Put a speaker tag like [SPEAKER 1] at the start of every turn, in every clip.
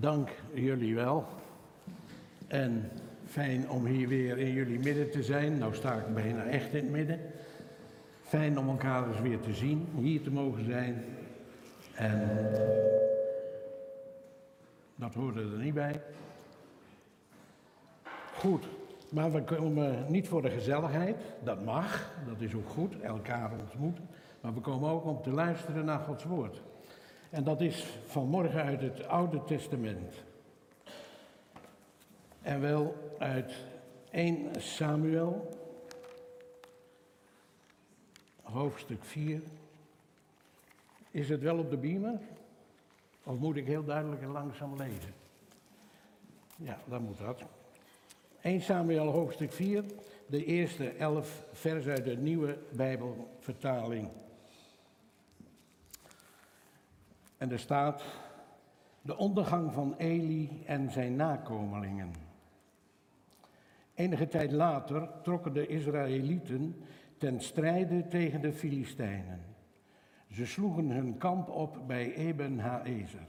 [SPEAKER 1] Dank jullie wel. En fijn om hier weer in jullie midden te zijn. Nou sta ik bijna echt in het midden. Fijn om elkaar eens weer te zien, hier te mogen zijn. En dat hoorde er niet bij. Goed, maar we komen niet voor de gezelligheid. Dat mag, dat is ook goed, elkaar ontmoeten. Maar we komen ook om te luisteren naar Gods woord. En dat is vanmorgen uit het Oude Testament. En wel uit 1 Samuel, hoofdstuk 4. Is het wel op de beamer? Of moet ik heel duidelijk en langzaam lezen? Ja, dan moet dat. 1 Samuel hoofdstuk 4, de eerste elf vers uit de nieuwe Bijbelvertaling. En er staat de ondergang van Eli en zijn nakomelingen. Enige tijd later trokken de Israëlieten ten strijde tegen de Filistijnen. Ze sloegen hun kamp op bij Eben Haezer.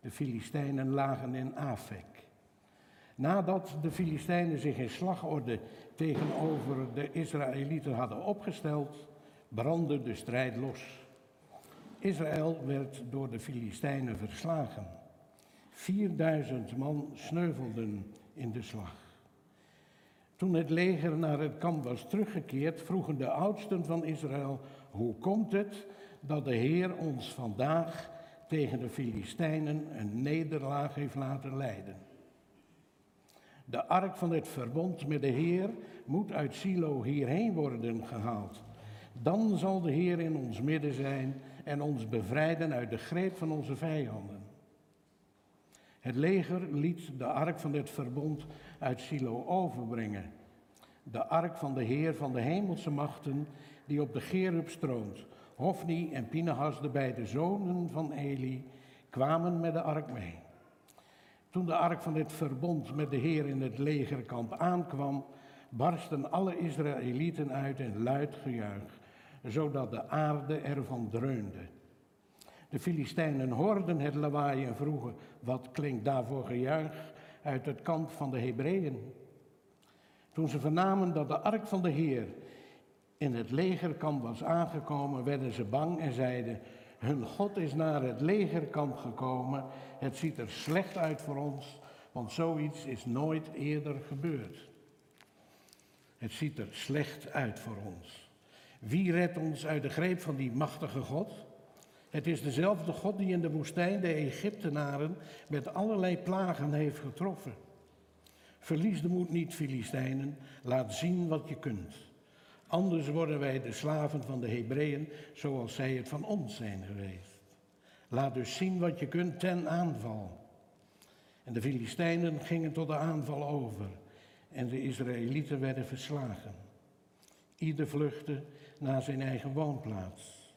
[SPEAKER 1] De Filistijnen lagen in Afek. Nadat de Filistijnen zich in slagorde tegenover de Israëlieten hadden opgesteld, brandde de strijd los. Israël werd door de Filistijnen verslagen. 4000 man sneuvelden in de slag. Toen het leger naar het kamp was teruggekeerd, vroegen de oudsten van Israël: Hoe komt het dat de Heer ons vandaag tegen de Filistijnen een nederlaag heeft laten leiden? De ark van het verbond met de Heer moet uit Silo hierheen worden gehaald. Dan zal de Heer in ons midden zijn en ons bevrijden uit de greep van onze vijanden. Het leger liet de ark van het verbond uit Silo overbrengen. De ark van de Heer van de hemelse machten, die op de Gerub stroomt. Hofni en Pinehas, de beide zonen van Eli, kwamen met de ark mee. Toen de ark van het verbond met de Heer in het legerkamp aankwam, barsten alle Israëlieten uit in luid gejuich zodat de aarde ervan dreunde. De Filistijnen hoorden het lawaai en vroegen, wat klinkt daarvoor gejuich uit het kamp van de Hebreeën? Toen ze vernamen dat de ark van de Heer in het legerkamp was aangekomen, werden ze bang en zeiden, hun God is naar het legerkamp gekomen, het ziet er slecht uit voor ons, want zoiets is nooit eerder gebeurd. Het ziet er slecht uit voor ons. Wie redt ons uit de greep van die machtige God? Het is dezelfde God die in de woestijn de Egyptenaren met allerlei plagen heeft getroffen. Verlies de moed niet, Filistijnen, laat zien wat je kunt. Anders worden wij de slaven van de Hebreeën zoals zij het van ons zijn geweest. Laat dus zien wat je kunt ten aanval. En de Filistijnen gingen tot de aanval over en de Israëlieten werden verslagen. Ieder vluchtte naar zijn eigen woonplaats.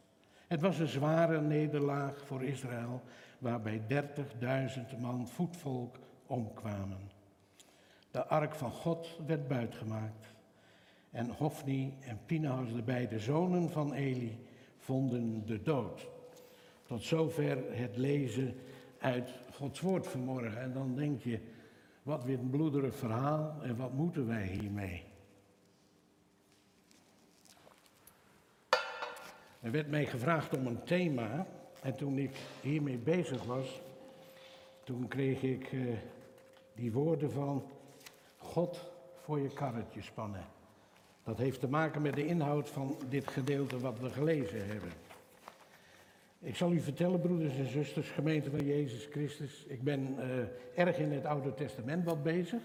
[SPEAKER 1] Het was een zware nederlaag voor Israël, waarbij 30.000 man voetvolk omkwamen. De ark van God werd buitgemaakt. En Hofni en Pinahas, de beide zonen van Eli, vonden de dood. Tot zover het lezen uit Gods woord vanmorgen. En dan denk je, wat weer een bloederig verhaal en wat moeten wij hiermee? Er werd mij gevraagd om een thema. En toen ik hiermee bezig was, toen kreeg ik uh, die woorden van God voor je karretje spannen. Dat heeft te maken met de inhoud van dit gedeelte wat we gelezen hebben. Ik zal u vertellen, broeders en zusters, gemeente van Jezus Christus. Ik ben uh, erg in het Oude Testament wat bezig.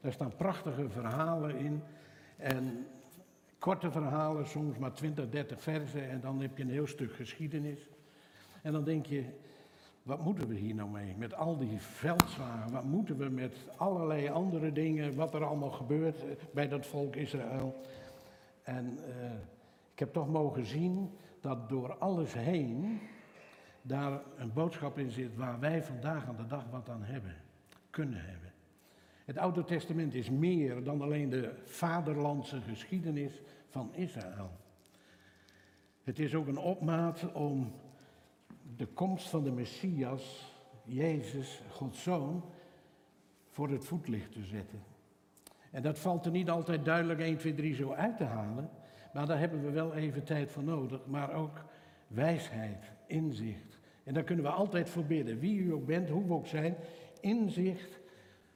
[SPEAKER 1] Daar staan prachtige verhalen in. En korte verhalen, soms maar 20, 30 versen en dan heb je een heel stuk geschiedenis. En dan denk je, wat moeten we hier nou mee? Met al die veldslagen, wat moeten we met allerlei andere dingen, wat er allemaal gebeurt bij dat volk Israël. En uh, ik heb toch mogen zien dat door alles heen daar een boodschap in zit waar wij vandaag aan de dag wat aan hebben, kunnen hebben. Het Oude Testament is meer dan alleen de vaderlandse geschiedenis van Israël. Het is ook een opmaat om de komst van de Messias Jezus, Gods Zoon, voor het voetlicht te zetten. En dat valt er niet altijd duidelijk 1, 2, 3 zo uit te halen, maar daar hebben we wel even tijd voor nodig, maar ook wijsheid, inzicht. En daar kunnen we altijd voor bidden, wie u ook bent, hoe we ook zijn, inzicht.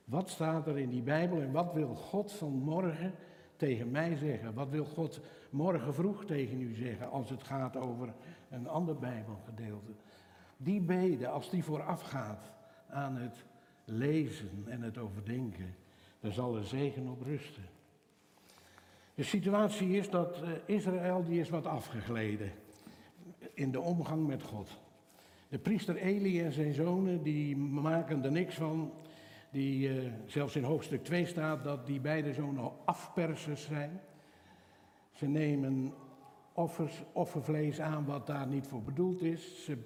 [SPEAKER 1] Wat staat er in die Bijbel en wat wil God vanmorgen tegen mij zeggen? Wat wil God morgen vroeg tegen u zeggen als het gaat over een ander Bijbelgedeelte? Die beden, als die voorafgaat aan het lezen en het overdenken, daar zal er zegen op rusten. De situatie is dat eh, Israël die is wat afgegleden in de omgang met God. De priester Eli en zijn zonen die maken er niks van. Die, uh, zelfs in hoofdstuk 2 staat dat die beide zonen afpersers zijn. Ze nemen offers, offervlees aan wat daar niet voor bedoeld is. Ze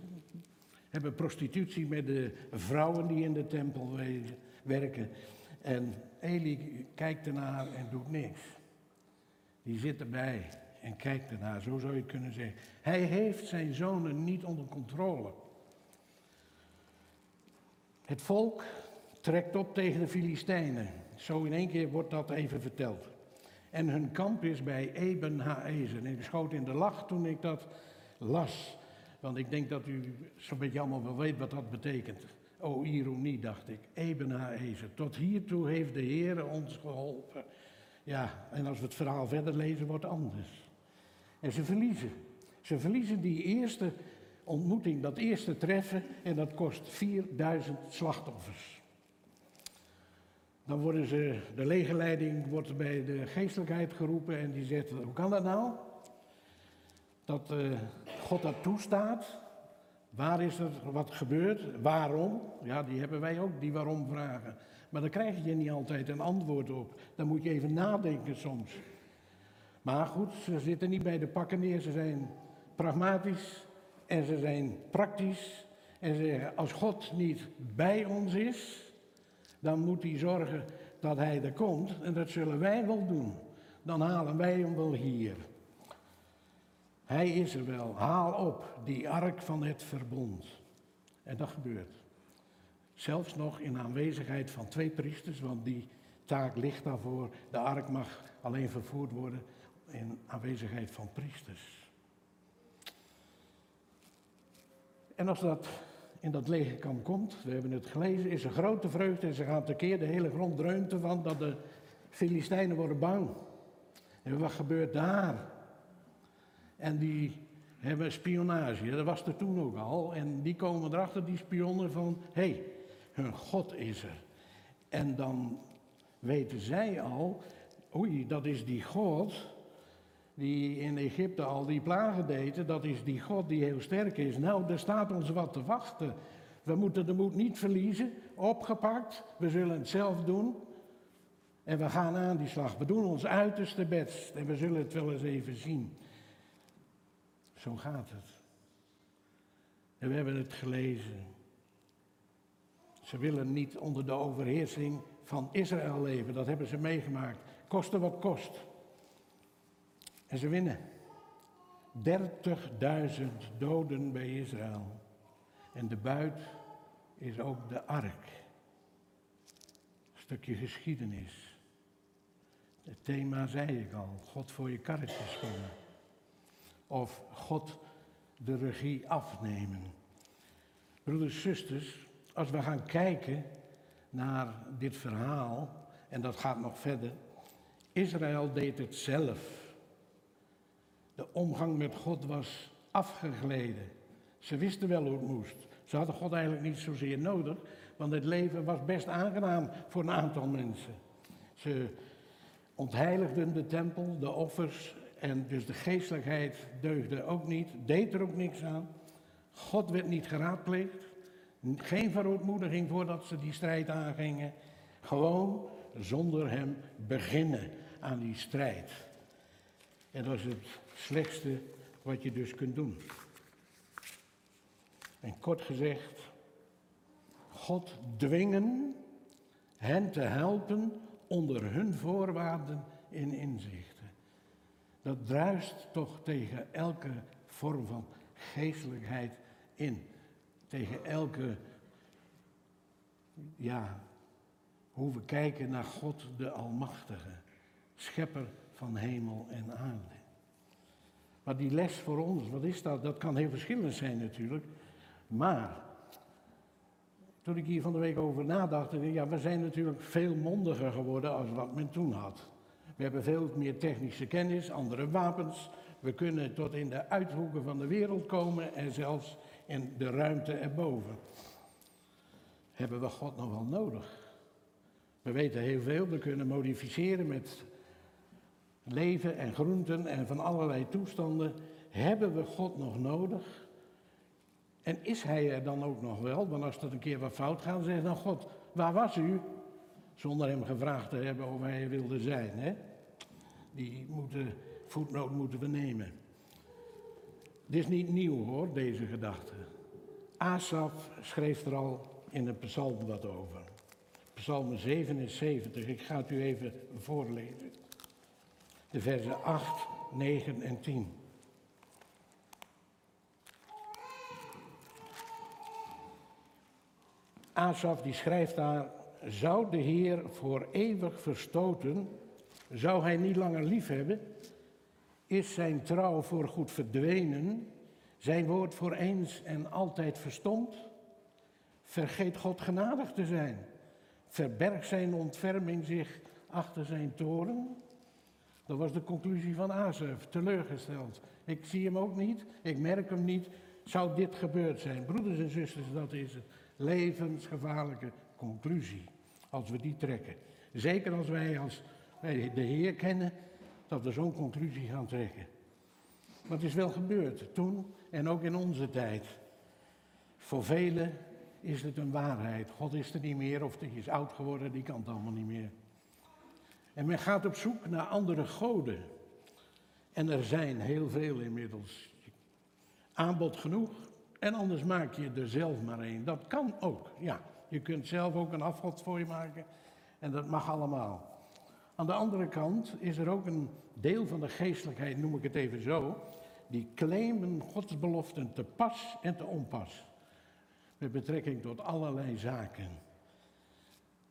[SPEAKER 1] hebben prostitutie met de vrouwen die in de tempel werken. En Eli kijkt ernaar en doet niks. Die zit erbij en kijkt ernaar, zo zou je kunnen zeggen. Hij heeft zijn zonen niet onder controle. Het volk trekt op tegen de Filistijnen. Zo in één keer wordt dat even verteld. En hun kamp is bij Eben Haezer. En ik schoot in de lach toen ik dat las. Want ik denk dat u zo'n beetje allemaal wel weet wat dat betekent. Oh, ironie, dacht ik. Eben Haezer. Tot hiertoe heeft de Heer ons geholpen. Ja, en als we het verhaal verder lezen, wordt het anders. En ze verliezen. Ze verliezen die eerste ontmoeting, dat eerste treffen, en dat kost 4000 slachtoffers. Dan worden ze, de legerleiding wordt bij de geestelijkheid geroepen en die zegt, hoe kan dat nou? Dat uh, God dat toestaat. Waar is er wat gebeurd? Waarom? Ja, die hebben wij ook, die waarom vragen. Maar daar krijg je niet altijd een antwoord op. Dan moet je even nadenken soms. Maar goed, ze zitten niet bij de pakken neer. Ze zijn pragmatisch en ze zijn praktisch. En ze zeggen, als God niet bij ons is, dan moet hij zorgen dat hij er komt. En dat zullen wij wel doen. Dan halen wij hem wel hier. Hij is er wel. Haal op die ark van het verbond. En dat gebeurt. Zelfs nog in aanwezigheid van twee priesters, want die taak ligt daarvoor. De ark mag alleen vervoerd worden in aanwezigheid van priesters. En als dat in dat legerkamp komt, we hebben het gelezen, is er grote vreugde en ze gaan tekeer. De hele grond dreunt ervan dat de Filistijnen worden bang. En wat gebeurt daar? En die hebben spionage, dat was er toen ook al. En die komen erachter, die spionnen, van hé, hey, hun God is er. En dan weten zij al, oei, dat is die God die in Egypte al die plagen deden, dat is die God die heel sterk is. Nou, er staat ons wat te wachten. We moeten de moed niet verliezen, opgepakt, we zullen het zelf doen. En we gaan aan die slag. We doen ons uiterste best en we zullen het wel eens even zien. Zo gaat het. En we hebben het gelezen. Ze willen niet onder de overheersing van Israël leven. Dat hebben ze meegemaakt. Koste wat kost. En ze winnen. 30.000 doden bij Israël. En de buit is ook de ark. Stukje geschiedenis. Het thema zei ik al, God voor je karretje spannen. Of God de regie afnemen. Broeders zusters, als we gaan kijken naar dit verhaal, en dat gaat nog verder, Israël deed het zelf. De omgang met God was afgegleden. Ze wisten wel hoe het moest. Ze hadden God eigenlijk niet zozeer nodig, want het leven was best aangenaam voor een aantal mensen. Ze ontheiligden de tempel, de offers, en dus de geestelijkheid deugde ook niet, deed er ook niks aan. God werd niet geraadpleegd. Geen verootmoediging voordat ze die strijd aangingen. Gewoon zonder hem beginnen aan die strijd. En dat is het slechtste wat je dus kunt doen. En kort gezegd, God dwingen hen te helpen onder hun voorwaarden in inzichten. Dat druist toch tegen elke vorm van geestelijkheid in tegen elke ja, hoe we kijken naar God de Almachtige, schepper van hemel en aarde. Maar die les voor ons, wat is dat? Dat kan heel verschillend zijn natuurlijk. Maar toen ik hier van de week over nadacht, ja, we zijn natuurlijk veel mondiger geworden als wat men toen had. We hebben veel meer technische kennis, andere wapens. We kunnen tot in de uithoeken van de wereld komen en zelfs in de ruimte erboven. Hebben we God nog wel nodig? We weten heel veel, we kunnen modificeren met leven en groenten en van allerlei toestanden. Hebben we God nog nodig? En is Hij er dan ook nog wel? Want als dat een keer wat fout gaat, zeg dan God, waar was u? Zonder hem gevraagd te hebben of hij wilde zijn. Hè? Die moeten, voetnoot moeten we nemen. Dit is niet nieuw hoor, deze gedachte. Asaf schreef er al in een psalm wat over. Psalm 77, ik ga het u even voorlezen. De versen 8, 9 en 10. Asaf die schrijft daar, zou de Heer voor eeuwig verstoten, zou hij niet langer lief hebben, is zijn trouw voor goed verdwenen, zijn woord voor eens en altijd verstomd, vergeet God genadig te zijn, verbergt zijn ontferming zich achter zijn toren. Dat was de conclusie van Asaf, teleurgesteld. Ik zie hem ook niet, ik merk hem niet. Zou dit gebeurd zijn? Broeders en zusters, dat is het levensgevaarlijke conclusie. Als we die trekken. Zeker als wij, als wij de Heer kennen, dat we zo'n conclusie gaan trekken. Maar het is wel gebeurd toen en ook in onze tijd. Voor velen is het een waarheid. God is er niet meer of hij is oud geworden, die kan het allemaal niet meer. En men gaat op zoek naar andere goden. En er zijn heel veel inmiddels. Aanbod genoeg. En anders maak je er zelf maar een. Dat kan ook, ja. Je kunt zelf ook een afgod voor je maken. En dat mag allemaal. Aan de andere kant is er ook een deel van de geestelijkheid, noem ik het even zo, die claimen Gods beloften te pas en te onpas. Met betrekking tot allerlei zaken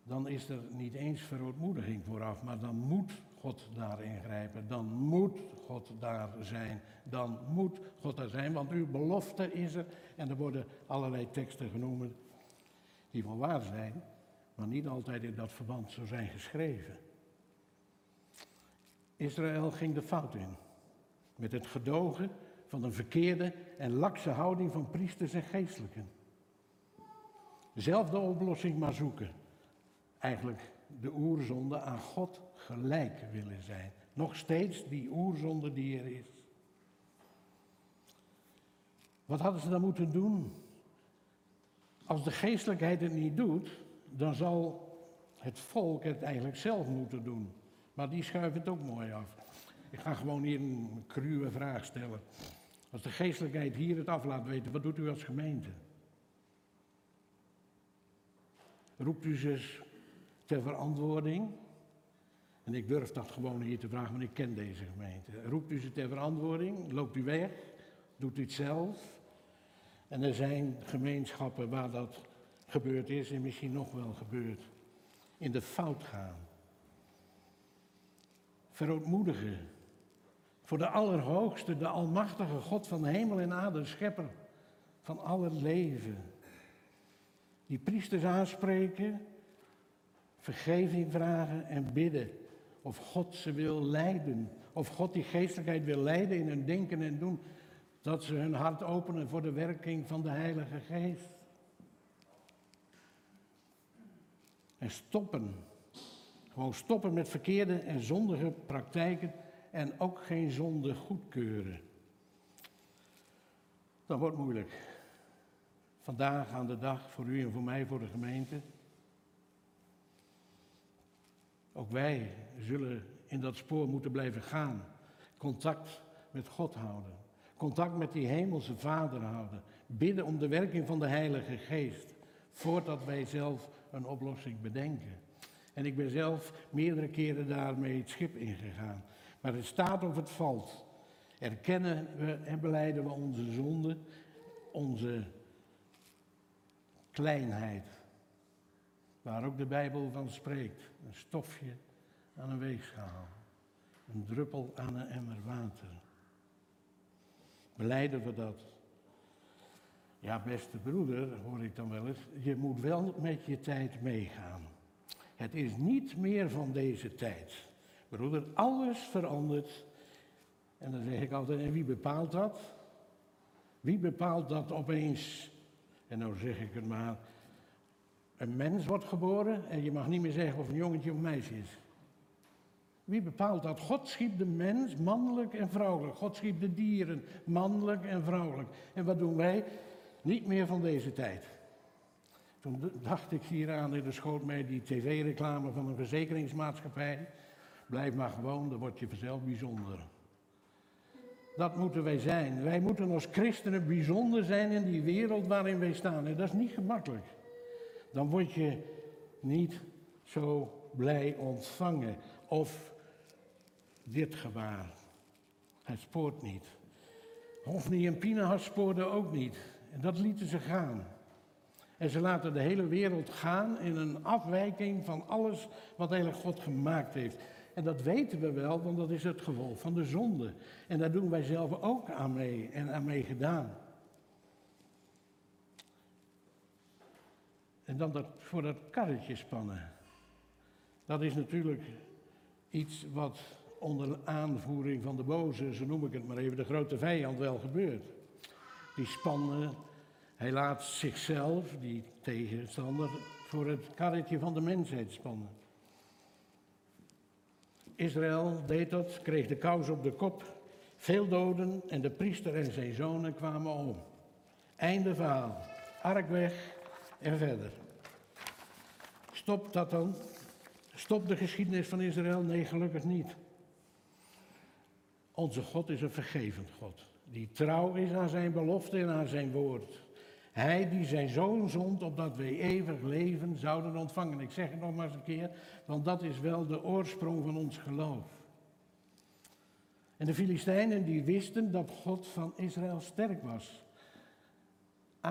[SPEAKER 1] dan is er niet eens verootmoediging vooraf, maar dan moet God daar ingrijpen. Dan moet God daar zijn. Dan moet God daar zijn, want uw belofte is er. En er worden allerlei teksten genoemd die wel waar zijn, maar niet altijd in dat verband zo zijn geschreven. Israël ging de fout in met het gedogen van een verkeerde en lakse houding van priesters en geestelijken. Zelf de oplossing maar zoeken eigenlijk de oerzonde aan God gelijk willen zijn. Nog steeds die oerzonde die er is. Wat hadden ze dan moeten doen? Als de geestelijkheid het niet doet, dan zal het volk het eigenlijk zelf moeten doen. Maar die schuiven het ook mooi af. Ik ga gewoon hier een cruwe vraag stellen. Als de geestelijkheid hier het af laat weten, wat doet u als gemeente? Roept u ze ter verantwoording. En ik durf dat gewoon hier te vragen, want ik ken deze gemeente. Roept u ze ter verantwoording? Loopt u weg? Doet u het zelf? En er zijn gemeenschappen waar dat gebeurd is en misschien nog wel gebeurt. In de fout gaan. Verootmoedigen. Voor de Allerhoogste, de Almachtige God van hemel en aarde, schepper van alle leven. Die priesters aanspreken vergeving vragen en bidden. Of God ze wil leiden. Of God die geestelijkheid wil leiden in hun denken en doen. Dat ze hun hart openen voor de werking van de Heilige Geest. En stoppen. Gewoon stoppen met verkeerde en zondige praktijken. En ook geen zonde goedkeuren. Dat wordt moeilijk. Vandaag aan de dag voor u en voor mij, voor de gemeente. Ook wij zullen in dat spoor moeten blijven gaan. Contact met God houden. Contact met die hemelse Vader houden. Bidden om de werking van de Heilige Geest. Voordat wij zelf een oplossing bedenken. En ik ben zelf meerdere keren daarmee het schip ingegaan. Maar het staat of het valt. Erkennen we en beleiden we onze zonde, onze kleinheid. Waar ook de Bijbel van spreekt. Een stofje aan een weegschaal, een druppel aan een emmer water. Beleiden we dat? Ja, beste broeder, hoor ik dan wel eens, je moet wel met je tijd meegaan. Het is niet meer van deze tijd. Broeder, alles verandert. En dan zeg ik altijd, en wie bepaalt dat? Wie bepaalt dat opeens, en nou zeg ik het maar, een mens wordt geboren en je mag niet meer zeggen of een jongetje of meisje is. Wie bepaalt dat? God schiep de mens mannelijk en vrouwelijk. God schiep de dieren mannelijk en vrouwelijk. En wat doen wij? Niet meer van deze tijd. Toen dacht ik hier aan en er schoot mij die tv-reclame van een verzekeringsmaatschappij. Blijf maar gewoon, dan word je vanzelf bijzonder. Dat moeten wij zijn. Wij moeten als christenen bijzonder zijn in die wereld waarin wij staan. En dat is niet gemakkelijk. Dan word je niet zo blij ontvangen. Of dit gewaar. Het spoort niet. Hofni en Pinahas spoorden ook niet. En dat lieten ze gaan. En ze laten de hele wereld gaan in een afwijking van alles wat eigenlijk God gemaakt heeft. En dat weten we wel, want dat is het gevolg van de zonde. En daar doen wij zelf ook aan mee en aan mee gedaan. En dan dat, voor dat karretje spannen. Dat is natuurlijk iets wat onder aanvoering van de boze, zo noem ik het maar even, de grote vijand wel gebeurt. Die spannen, hij laat zichzelf, die tegenstander, voor het karretje van de mensheid spannen. Israël deed dat, kreeg de kous op de kop, veel doden en de priester en zijn zonen kwamen om. Einde verhaal. Ark weg en verder. Stop dat dan? Stop de geschiedenis van Israël? Nee, gelukkig niet. Onze God is een vergevend God, die trouw is aan zijn belofte en aan zijn woord. Hij die zijn zoon zond, opdat wij eeuwig leven zouden ontvangen. Ik zeg het nog maar eens een keer, want dat is wel de oorsprong van ons geloof. En de Filistijnen die wisten dat God van Israël sterk was.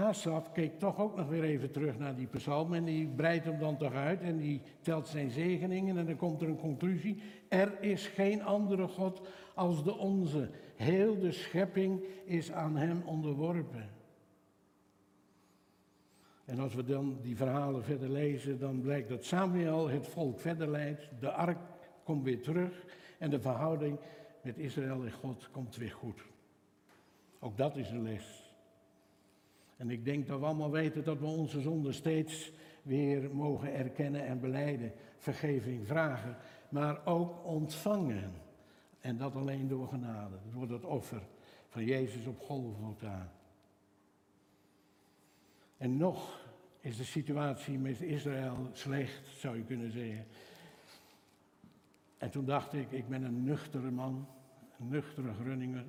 [SPEAKER 1] Asaf keek toch ook nog weer even terug naar die psalm en die breidt hem dan toch uit en die telt zijn zegeningen en dan komt er een conclusie. Er is geen andere God als de onze. Heel de schepping is aan hem onderworpen. En als we dan die verhalen verder lezen, dan blijkt dat Samuel het volk verder leidt. De ark komt weer terug en de verhouding met Israël en God komt weer goed. Ook dat is een les. En ik denk dat we allemaal weten dat we onze zonde steeds weer mogen erkennen en beleiden. Vergeving vragen, maar ook ontvangen. En dat alleen door genade, door het offer van Jezus op Golgotha. En nog is de situatie met Israël slecht, zou je kunnen zeggen. En toen dacht ik, ik ben een nuchtere man, een nuchtere Grunninger.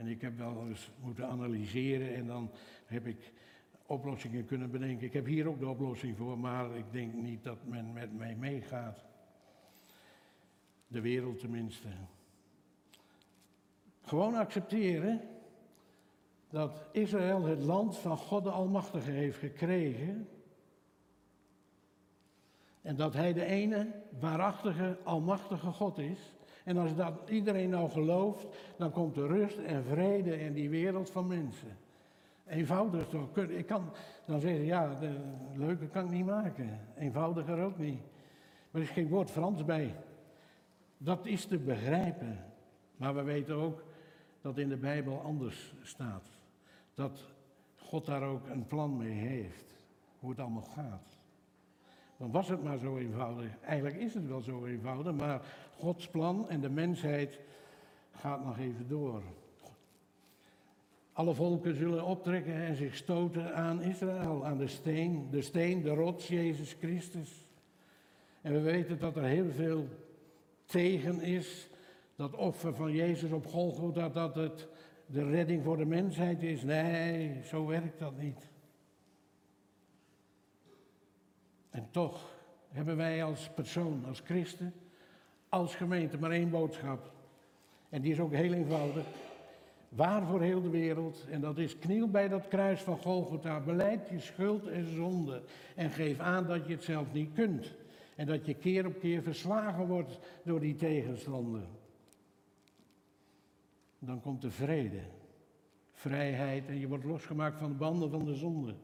[SPEAKER 1] En ik heb wel eens moeten analyseren en dan heb ik oplossingen kunnen bedenken. Ik heb hier ook de oplossing voor, maar ik denk niet dat men met mij meegaat. De wereld tenminste. Gewoon accepteren dat Israël het land van God de Almachtige heeft gekregen. En dat hij de ene waarachtige, almachtige God is. En als dat iedereen nou gelooft, dan komt er rust en vrede in die wereld van mensen. Eenvoudig toch? Ik kan dan zeggen, ja, de leuke kan ik niet maken. Eenvoudiger ook niet. Maar er is geen woord Frans bij. Dat is te begrijpen. Maar we weten ook dat in de Bijbel anders staat. Dat God daar ook een plan mee heeft. Hoe het allemaal gaat. Dan was het maar zo eenvoudig. Eigenlijk is het wel zo eenvoudig, maar Gods plan en de mensheid gaat nog even door. Alle volken zullen optrekken en zich stoten aan Israël, aan de steen, de steen, de rots, Jezus Christus. En we weten dat er heel veel tegen is. Dat offer van Jezus op Golgotha, dat het de redding voor de mensheid is. Nee, zo werkt dat niet. En toch hebben wij als persoon, als christen, als gemeente maar één boodschap. En die is ook heel eenvoudig. waar voor heel de wereld. En dat is kniel bij dat kruis van Golgotha, beleid je schuld en zonde en geef aan dat je het zelf niet kunt. En dat je keer op keer verslagen wordt door die tegenstander. Dan komt de vrede, vrijheid en je wordt losgemaakt van de banden van de zonde.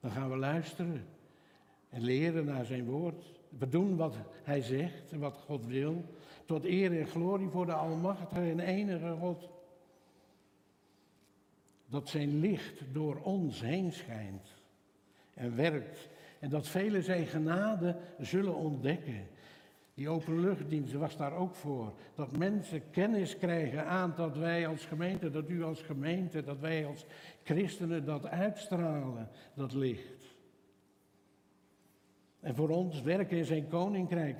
[SPEAKER 1] Dan gaan we luisteren en leren naar zijn woord. We doen wat hij zegt en wat God wil. Tot eer en glorie voor de Almachtige en enige God. Dat zijn licht door ons heen schijnt en werkt. En dat velen zijn genade zullen ontdekken. Die openluchtdienst was daar ook voor. Dat mensen kennis krijgen aan dat wij als gemeente, dat u als gemeente, dat wij als christenen dat uitstralen, dat licht. En voor ons werken in zijn koninkrijk.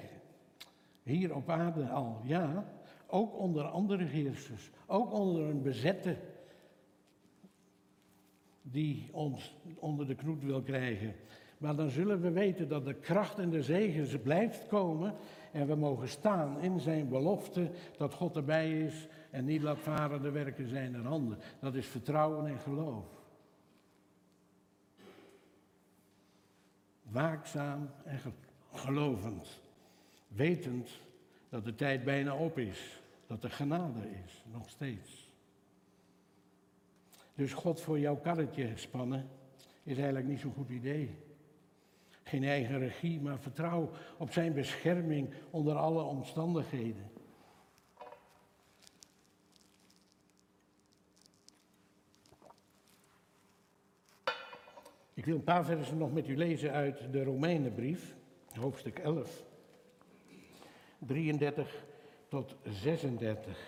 [SPEAKER 1] Hier op aarde al, ja. Ook onder andere heersers. Ook onder een bezette die ons onder de knoet wil krijgen. Maar dan zullen we weten dat de kracht en de zegen blijft komen. En we mogen staan in zijn belofte dat God erbij is en niet laat varen de werken zijn er handen. Dat is vertrouwen en geloof. Waakzaam en gelovend. Wetend dat de tijd bijna op is. Dat er genade is, nog steeds. Dus God voor jouw karretje spannen is eigenlijk niet zo'n goed idee. Geen eigen regie, maar vertrouw op zijn bescherming onder alle omstandigheden. Ik wil een paar versen nog met u lezen uit de Romeinenbrief, hoofdstuk 11, 33 tot 36.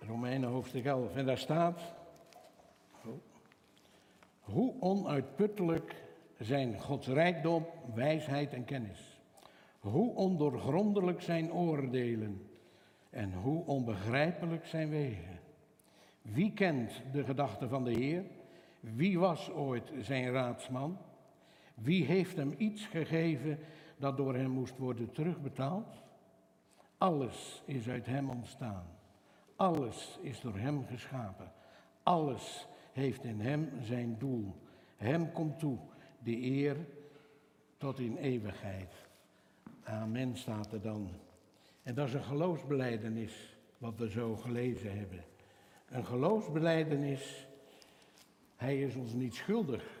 [SPEAKER 1] Romeinen hoofdstuk 11. En daar staat, hoe onuitputtelijk zijn Gods rijkdom, wijsheid en kennis. Hoe ondoorgrondelijk zijn oordelen en hoe onbegrijpelijk zijn wegen. Wie kent de gedachten van de Heer? Wie was ooit zijn raadsman? Wie heeft hem iets gegeven dat door hem moest worden terugbetaald? Alles is uit hem ontstaan. Alles is door Hem geschapen. Alles heeft in Hem zijn doel. Hem komt toe de eer tot in eeuwigheid. Amen staat er dan. En dat is een geloofsbeleidenis wat we zo gelezen hebben. Een geloofsbeleidenis, Hij is ons niet schuldig.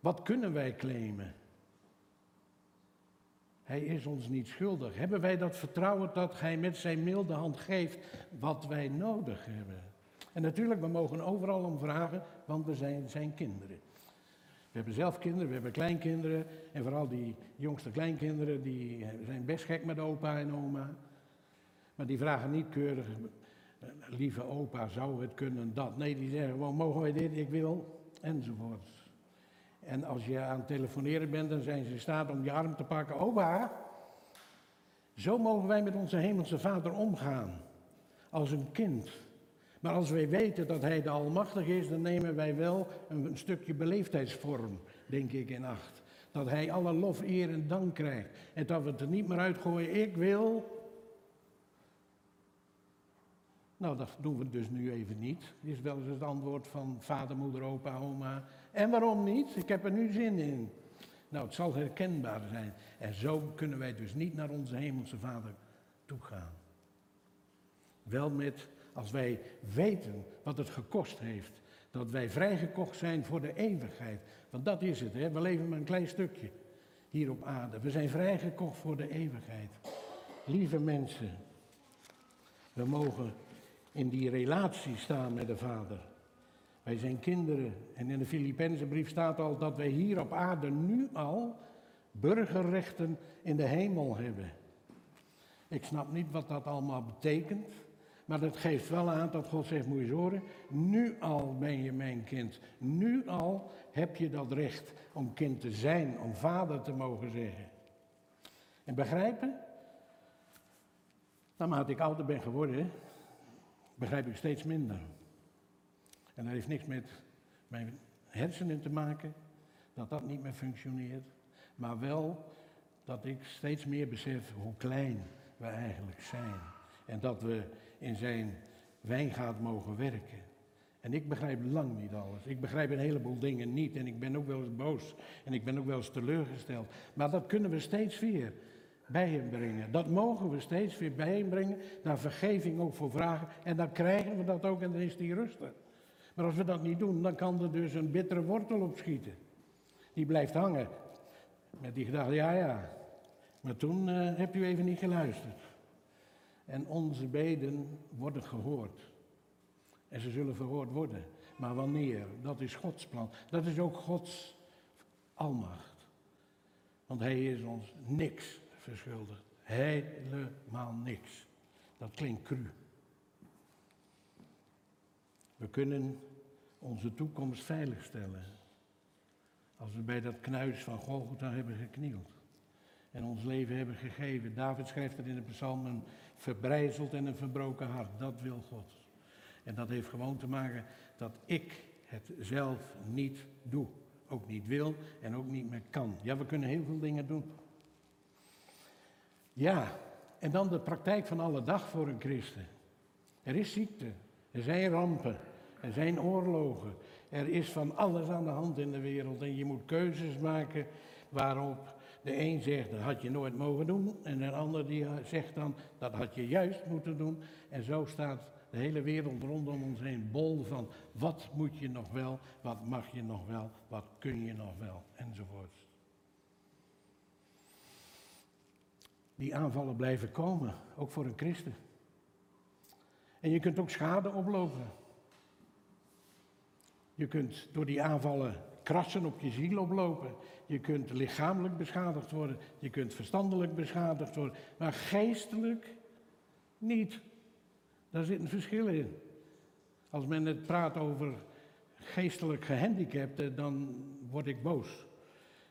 [SPEAKER 1] Wat kunnen wij claimen? Hij is ons niet schuldig. Hebben wij dat vertrouwen dat Hij met zijn milde hand geeft wat wij nodig hebben? En natuurlijk, we mogen overal om vragen, want we zijn zijn kinderen. We hebben zelf kinderen, we hebben kleinkinderen. En vooral die jongste kleinkinderen, die zijn best gek met opa en oma. Maar die vragen niet keurig, lieve opa, zou het kunnen dat? Nee, die zeggen gewoon, mogen wij dit, ik wil, enzovoort. En als je aan het telefoneren bent, dan zijn ze in staat om je arm te pakken. Opa, zo mogen wij met onze hemelse vader omgaan. Als een kind. Maar als wij weten dat hij de Almachtig is, dan nemen wij wel een, stukje beleefdheidsvorm, denk ik, in acht. Dat hij alle lof, eer en dank krijgt. En dat we het er niet meer uitgooien, ik wil. Nou, dat doen we dus nu even niet. Is wel eens het antwoord van vader, moeder, opa, oma. En waarom niet? Ik heb er nu zin in. Nou, het zal herkenbaar zijn. En zo kunnen wij dus niet naar onze hemelse vader toe gaan. Wel met, als wij weten wat het gekost heeft, dat wij vrijgekocht zijn voor de eeuwigheid. Want dat is het, hè? we leven maar een klein stukje hier op aarde. We zijn vrijgekocht voor de eeuwigheid. Lieve mensen, we mogen in die relatie staan met de Vader. Wij zijn kinderen. En in de Filipijnse brief staat al dat wij hier op aarde nu al burgerrechten in de hemel hebben. Ik snap niet wat dat allemaal betekent. Maar dat geeft wel aan dat God zegt, moet je horen, nu al ben je mijn kind. Nu al heb je dat recht om kind te zijn, om vader te mogen zeggen. En begrijpen? Naarmate ik ouder ben geworden, begrijp ik steeds minder. En dat heeft niks met mijn hersenen te maken, dat dat niet meer functioneert. Maar wel dat ik steeds meer besef hoe klein we eigenlijk zijn. En dat we in zijn wijngaard mogen werken. En ik begrijp lang niet alles. Ik begrijp een heleboel dingen niet. En ik ben ook wel eens boos. En ik ben ook wel eens teleurgesteld. Maar dat kunnen we steeds weer bij hem brengen. Dat mogen we steeds weer bij hem brengen. Daar vergeving ook voor vragen. En dan krijgen we dat ook en dan is die rustig. Maar als we dat niet doen, dan kan er dus een bittere wortel opschieten. Die blijft hangen. Met die gedachte, ja ja. Maar toen uh, hebt u even niet geluisterd. En onze beden worden gehoord. En ze zullen verhoord worden. Maar wanneer? Dat is Gods plan. Dat is ook Gods almacht. Want Hij is ons niks verschuldigd. Helemaal niks. Dat klinkt cru. We kunnen onze toekomst veiligstellen. Als we bij dat knuis van Golgotha hebben geknield. En ons leven hebben gegeven. David schrijft het in de psalm, een verbrijzeld en een verbroken hart. Dat wil God. En dat heeft gewoon te maken dat ik het zelf niet doe. Ook niet wil en ook niet meer kan. Ja, we kunnen heel veel dingen doen. Ja, en dan de praktijk van alle dag voor een christen. Er is ziekte, er zijn rampen, er zijn oorlogen, er is van alles aan de hand in de wereld en je moet keuzes maken waarop de een zegt dat had je nooit mogen doen en een ander die zegt dan dat had je juist moeten doen. En zo staat de hele wereld rondom ons heen bol van wat moet je nog wel, wat mag je nog wel, wat kun je nog wel enzovoort. Die aanvallen blijven komen, ook voor een christen. En je kunt ook schade oplopen. Je kunt door die aanvallen krassen op je ziel oplopen. Je kunt lichamelijk beschadigd worden. Je kunt verstandelijk beschadigd worden. Maar geestelijk niet. Daar zit een verschil in. Als men het praat over geestelijk gehandicapten, dan word ik boos.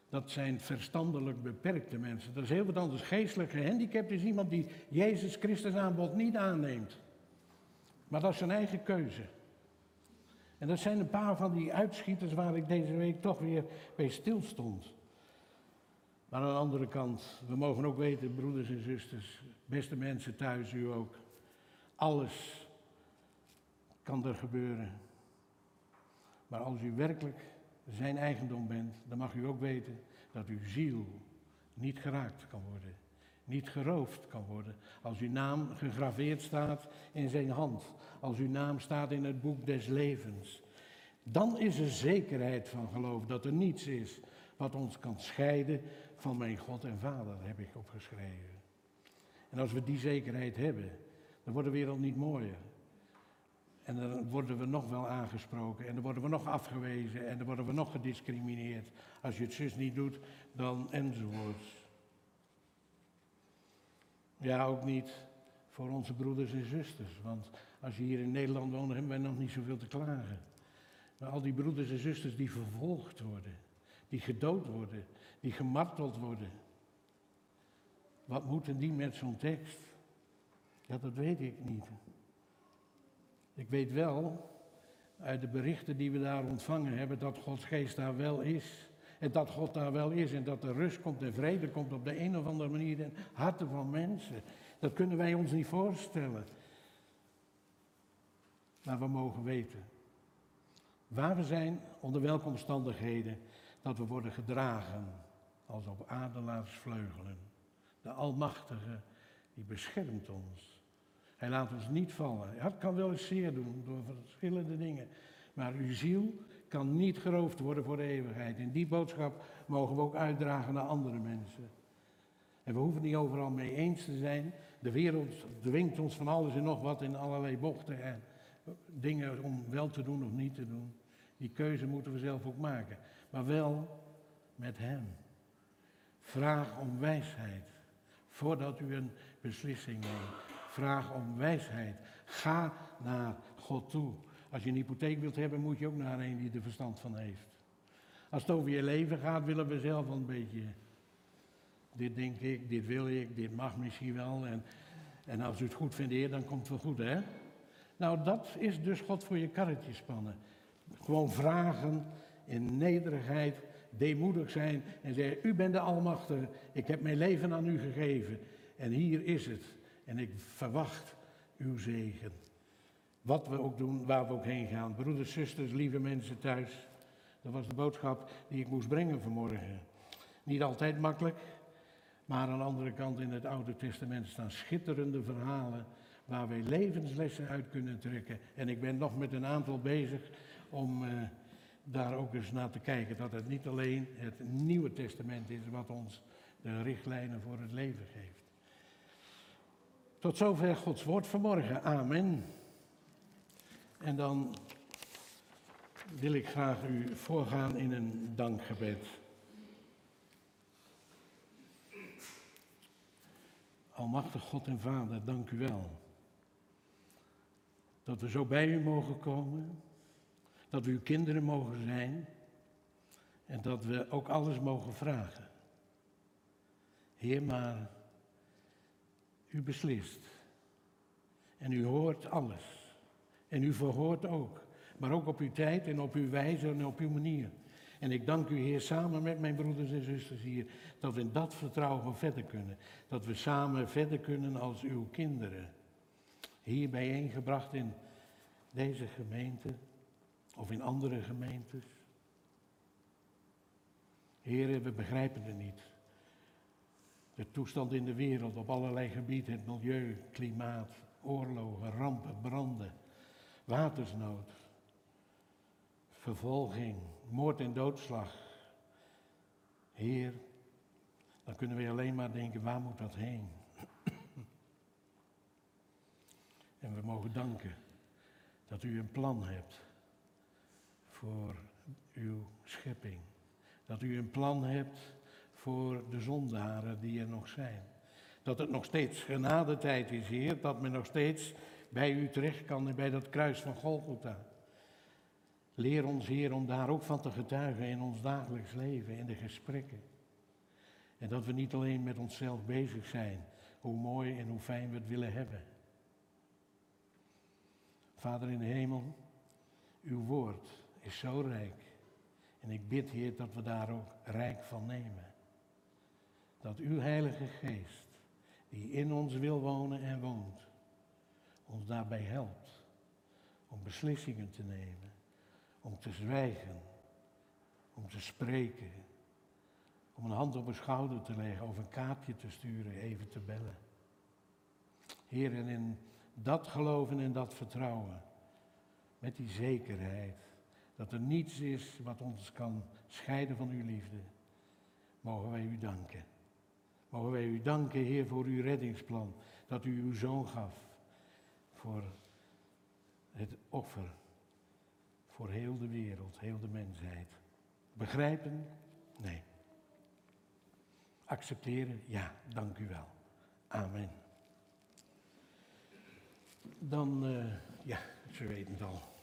[SPEAKER 1] Dat zijn verstandelijk beperkte mensen. Dat is heel wat anders. Geestelijk gehandicapt is iemand die Jezus Christus aanbod niet aanneemt. Maar dat is zijn eigen keuze. En dat zijn een paar van die uitschieters waar ik deze week toch weer bij stilstond. Maar aan de andere kant, we mogen ook weten, broeders en zusters, beste mensen thuis, u ook. Alles kan er gebeuren. Maar als u werkelijk zijn eigendom bent, dan mag u ook weten dat uw ziel niet geraakt kan worden. Niet geroofd kan worden. Als uw naam gegraveerd staat in zijn hand. Als uw naam staat in het boek des levens. Dan is er zekerheid van geloof dat er niets is wat ons kan scheiden van mijn God en Vader, heb ik opgeschreven. En als we die zekerheid hebben, dan wordt de wereld niet mooier. En dan worden we nog wel aangesproken en dan worden we nog afgewezen en dan worden we nog gediscrimineerd. Als je het zus niet doet, dan enzovoorts. Ja, ook niet voor onze broeders en zusters. Want als je hier in Nederland woont, hebben wij nog niet zoveel te klagen. Maar al die broeders en zusters die vervolgd worden, die gedood worden, die gemarteld worden. Wat moeten die met zo'n tekst? Ja, dat weet ik niet. Ik weet wel uit de berichten die we daar ontvangen hebben dat Gods geest daar wel is. En dat God daar wel is en dat er rust komt en vrede komt op de een of andere manier in harten van mensen. Dat kunnen wij ons niet voorstellen. Maar we mogen weten waar we zijn, onder welke omstandigheden, dat we worden gedragen als op adelaarsvleugelen. De Almachtige, die beschermt ons. Hij laat ons niet vallen. Het kan wel eens zeer doen door verschillende dingen. Maar uw ziel kan niet geroofd worden voor de eeuwigheid. En die boodschap mogen we ook uitdragen naar andere mensen. En we hoeven niet overal mee eens te zijn. De wereld dwingt ons van alles en nog wat in allerlei bochten en dingen om wel te doen of niet te doen. Die keuze moeten we zelf ook maken. Maar wel met Hem. Vraag om wijsheid. Voordat u een beslissing neemt. Vraag om wijsheid. Ga naar God toe. Als je een hypotheek wilt hebben, moet je ook naar een die er verstand van heeft. Als het over je leven gaat, willen we zelf een beetje. Dit denk ik, dit wil ik, dit mag misschien wel. En, en als u het goed vindt, dan komt het wel goed, hè? Nou, dat is dus God voor je karretje spannen. Gewoon vragen in nederigheid deemoedig zijn en zeggen, u bent de Almachtige, ik heb mijn leven aan u gegeven en hier is het. En ik verwacht uw zegen. Wat we ook doen, waar we ook heen gaan. Broeders, zusters, lieve mensen thuis. Dat was de boodschap die ik moest brengen vanmorgen. Niet altijd makkelijk, maar aan de andere kant in het Oude Testament staan schitterende verhalen waar wij levenslessen uit kunnen trekken. En ik ben nog met een aantal bezig om uh, daar ook eens naar te kijken. Dat het niet alleen het Nieuwe Testament is wat ons de richtlijnen voor het leven geeft. Tot zover Gods woord vanmorgen. Amen. En dan wil ik graag u voorgaan in een dankgebed. Almachtig God en Vader, dank u wel. Dat we zo bij u mogen komen. Dat we uw kinderen mogen zijn. En dat we ook alles mogen vragen. Heer, maar u beslist. En u hoort alles. En u verhoort ook. Maar ook op uw tijd en op uw wijze en op uw manier. En ik dank u, Heer, samen met mijn broeders en zusters hier, dat we in dat vertrouwen verder kunnen. Dat we samen verder kunnen als uw kinderen. Hier bijeengebracht in deze gemeente of in andere gemeentes. Heren, we begrijpen het niet. De toestand in de wereld op allerlei gebieden, het milieu, klimaat, oorlogen, rampen, branden, watersnood, vervolging, moord en doodslag. Heer, dan kunnen we alleen maar denken, waar moet dat heen? en we mogen danken dat u een plan hebt voor uw schepping. Dat u een plan hebt voor de zondaren die er nog zijn. Dat het nog steeds genadetijd is, Heer, dat men nog steeds bij u terecht kan en bij dat kruis van Golgotha. Leer ons, Heer, om daar ook van te getuigen in ons dagelijks leven, in de gesprekken. En dat we niet alleen met onszelf bezig zijn, hoe mooi en hoe fijn we het willen hebben. Vader in de hemel, uw woord is zo rijk. En ik bid, Heer, dat we daar ook rijk van nemen. Dat uw Heilige Geest, die in ons wil wonen en woont, ons daarbij helpt om beslissingen te nemen om te zwijgen, om te spreken, om een hand op een schouder te leggen of een kaartje te sturen, even te bellen. Heer, en in dat geloven en dat vertrouwen, met die zekerheid dat er niets is wat ons kan scheiden van uw liefde, mogen wij u danken. Mogen wij u danken, Heer, voor uw reddingsplan, dat u uw zoon gaf voor het offer voor heel de wereld, heel de mensheid. Begrijpen? Nee. Accepteren? Ja, dank u wel. Amen. Dan, uh, ja, ze weten het al.